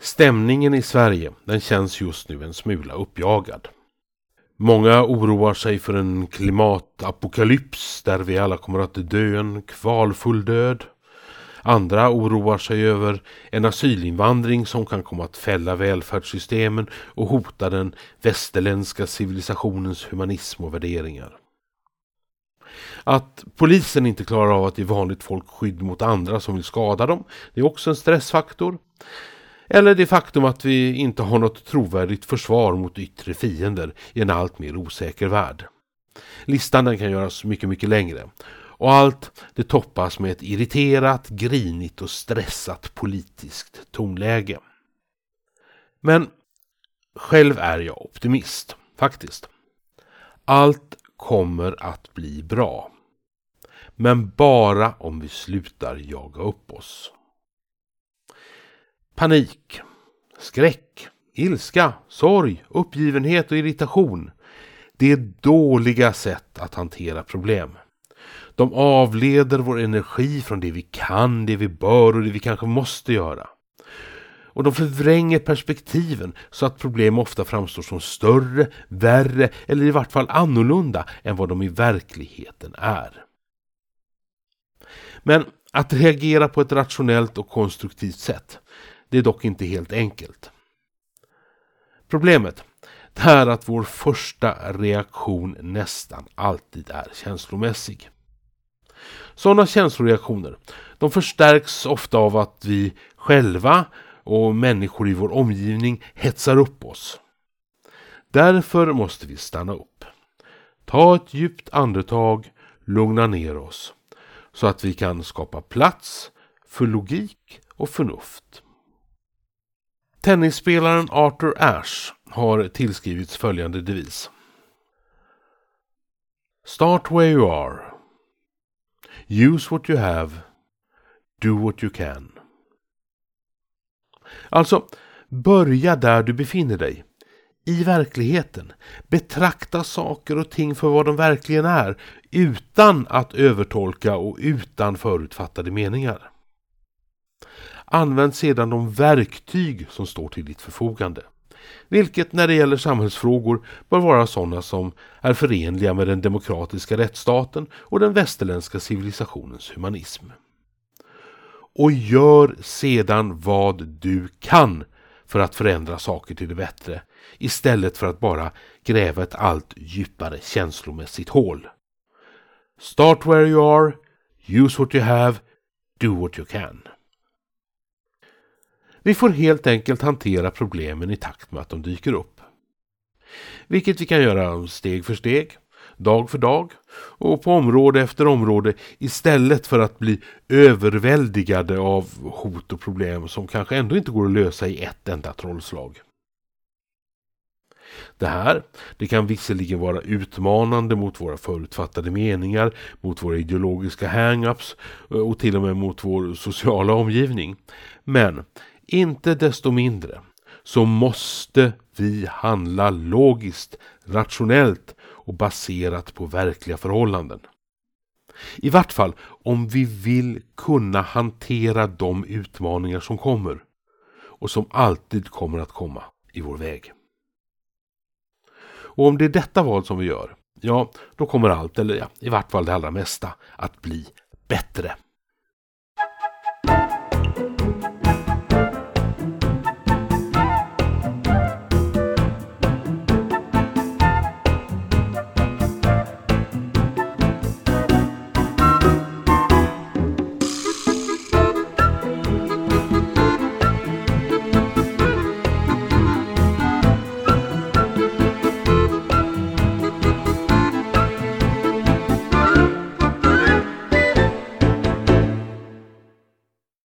Stämningen i Sverige den känns just nu en smula uppjagad. Många oroar sig för en klimatapokalyps där vi alla kommer att dö en kvalfull död. Andra oroar sig över en asylinvandring som kan komma att fälla välfärdssystemen och hota den västerländska civilisationens humanism och värderingar. Att polisen inte klarar av att ge vanligt folk skydd mot andra som vill skada dem, det är också en stressfaktor. Eller det faktum att vi inte har något trovärdigt försvar mot yttre fiender i en allt mer osäker värld. Listan den kan göras mycket, mycket längre. Och allt det toppas med ett irriterat, grinigt och stressat politiskt tonläge. Men själv är jag optimist, faktiskt. Allt kommer att bli bra. Men bara om vi slutar jaga upp oss. Panik, skräck, ilska, sorg, uppgivenhet och irritation. Det är dåliga sätt att hantera problem. De avleder vår energi från det vi kan, det vi bör och det vi kanske måste göra. Och de förvränger perspektiven så att problem ofta framstår som större, värre eller i vart fall annorlunda än vad de i verkligheten är. Men att reagera på ett rationellt och konstruktivt sätt, det är dock inte helt enkelt. Problemet är att vår första reaktion nästan alltid är känslomässig. Sådana känsloreaktioner de förstärks ofta av att vi själva och människor i vår omgivning hetsar upp oss. Därför måste vi stanna upp. Ta ett djupt andetag, lugna ner oss så att vi kan skapa plats för logik och förnuft. Tennisspelaren Arthur Ashe har tillskrivits följande devis. Start where you are. Use what you have. Do what you can. Alltså, börja där du befinner dig. I verkligheten. Betrakta saker och ting för vad de verkligen är utan att övertolka och utan förutfattade meningar. Använd sedan de verktyg som står till ditt förfogande. Vilket när det gäller samhällsfrågor bör vara sådana som är förenliga med den demokratiska rättsstaten och den västerländska civilisationens humanism. Och gör sedan vad du kan för att förändra saker till det bättre istället för att bara gräva ett allt djupare känslomässigt hål. Start where you are, use what you have, do what you can. Vi får helt enkelt hantera problemen i takt med att de dyker upp. Vilket vi kan göra steg för steg, dag för dag och på område efter område istället för att bli överväldigade av hot och problem som kanske ändå inte går att lösa i ett enda trollslag. Det här det kan visserligen vara utmanande mot våra förutfattade meningar, mot våra ideologiska hang-ups och till och med mot vår sociala omgivning. Men inte desto mindre så måste vi handla logiskt, rationellt och baserat på verkliga förhållanden. I vart fall om vi vill kunna hantera de utmaningar som kommer och som alltid kommer att komma i vår väg. Och om det är detta val som vi gör, ja, då kommer allt, eller ja, i vart fall det allra mesta, att bli bättre.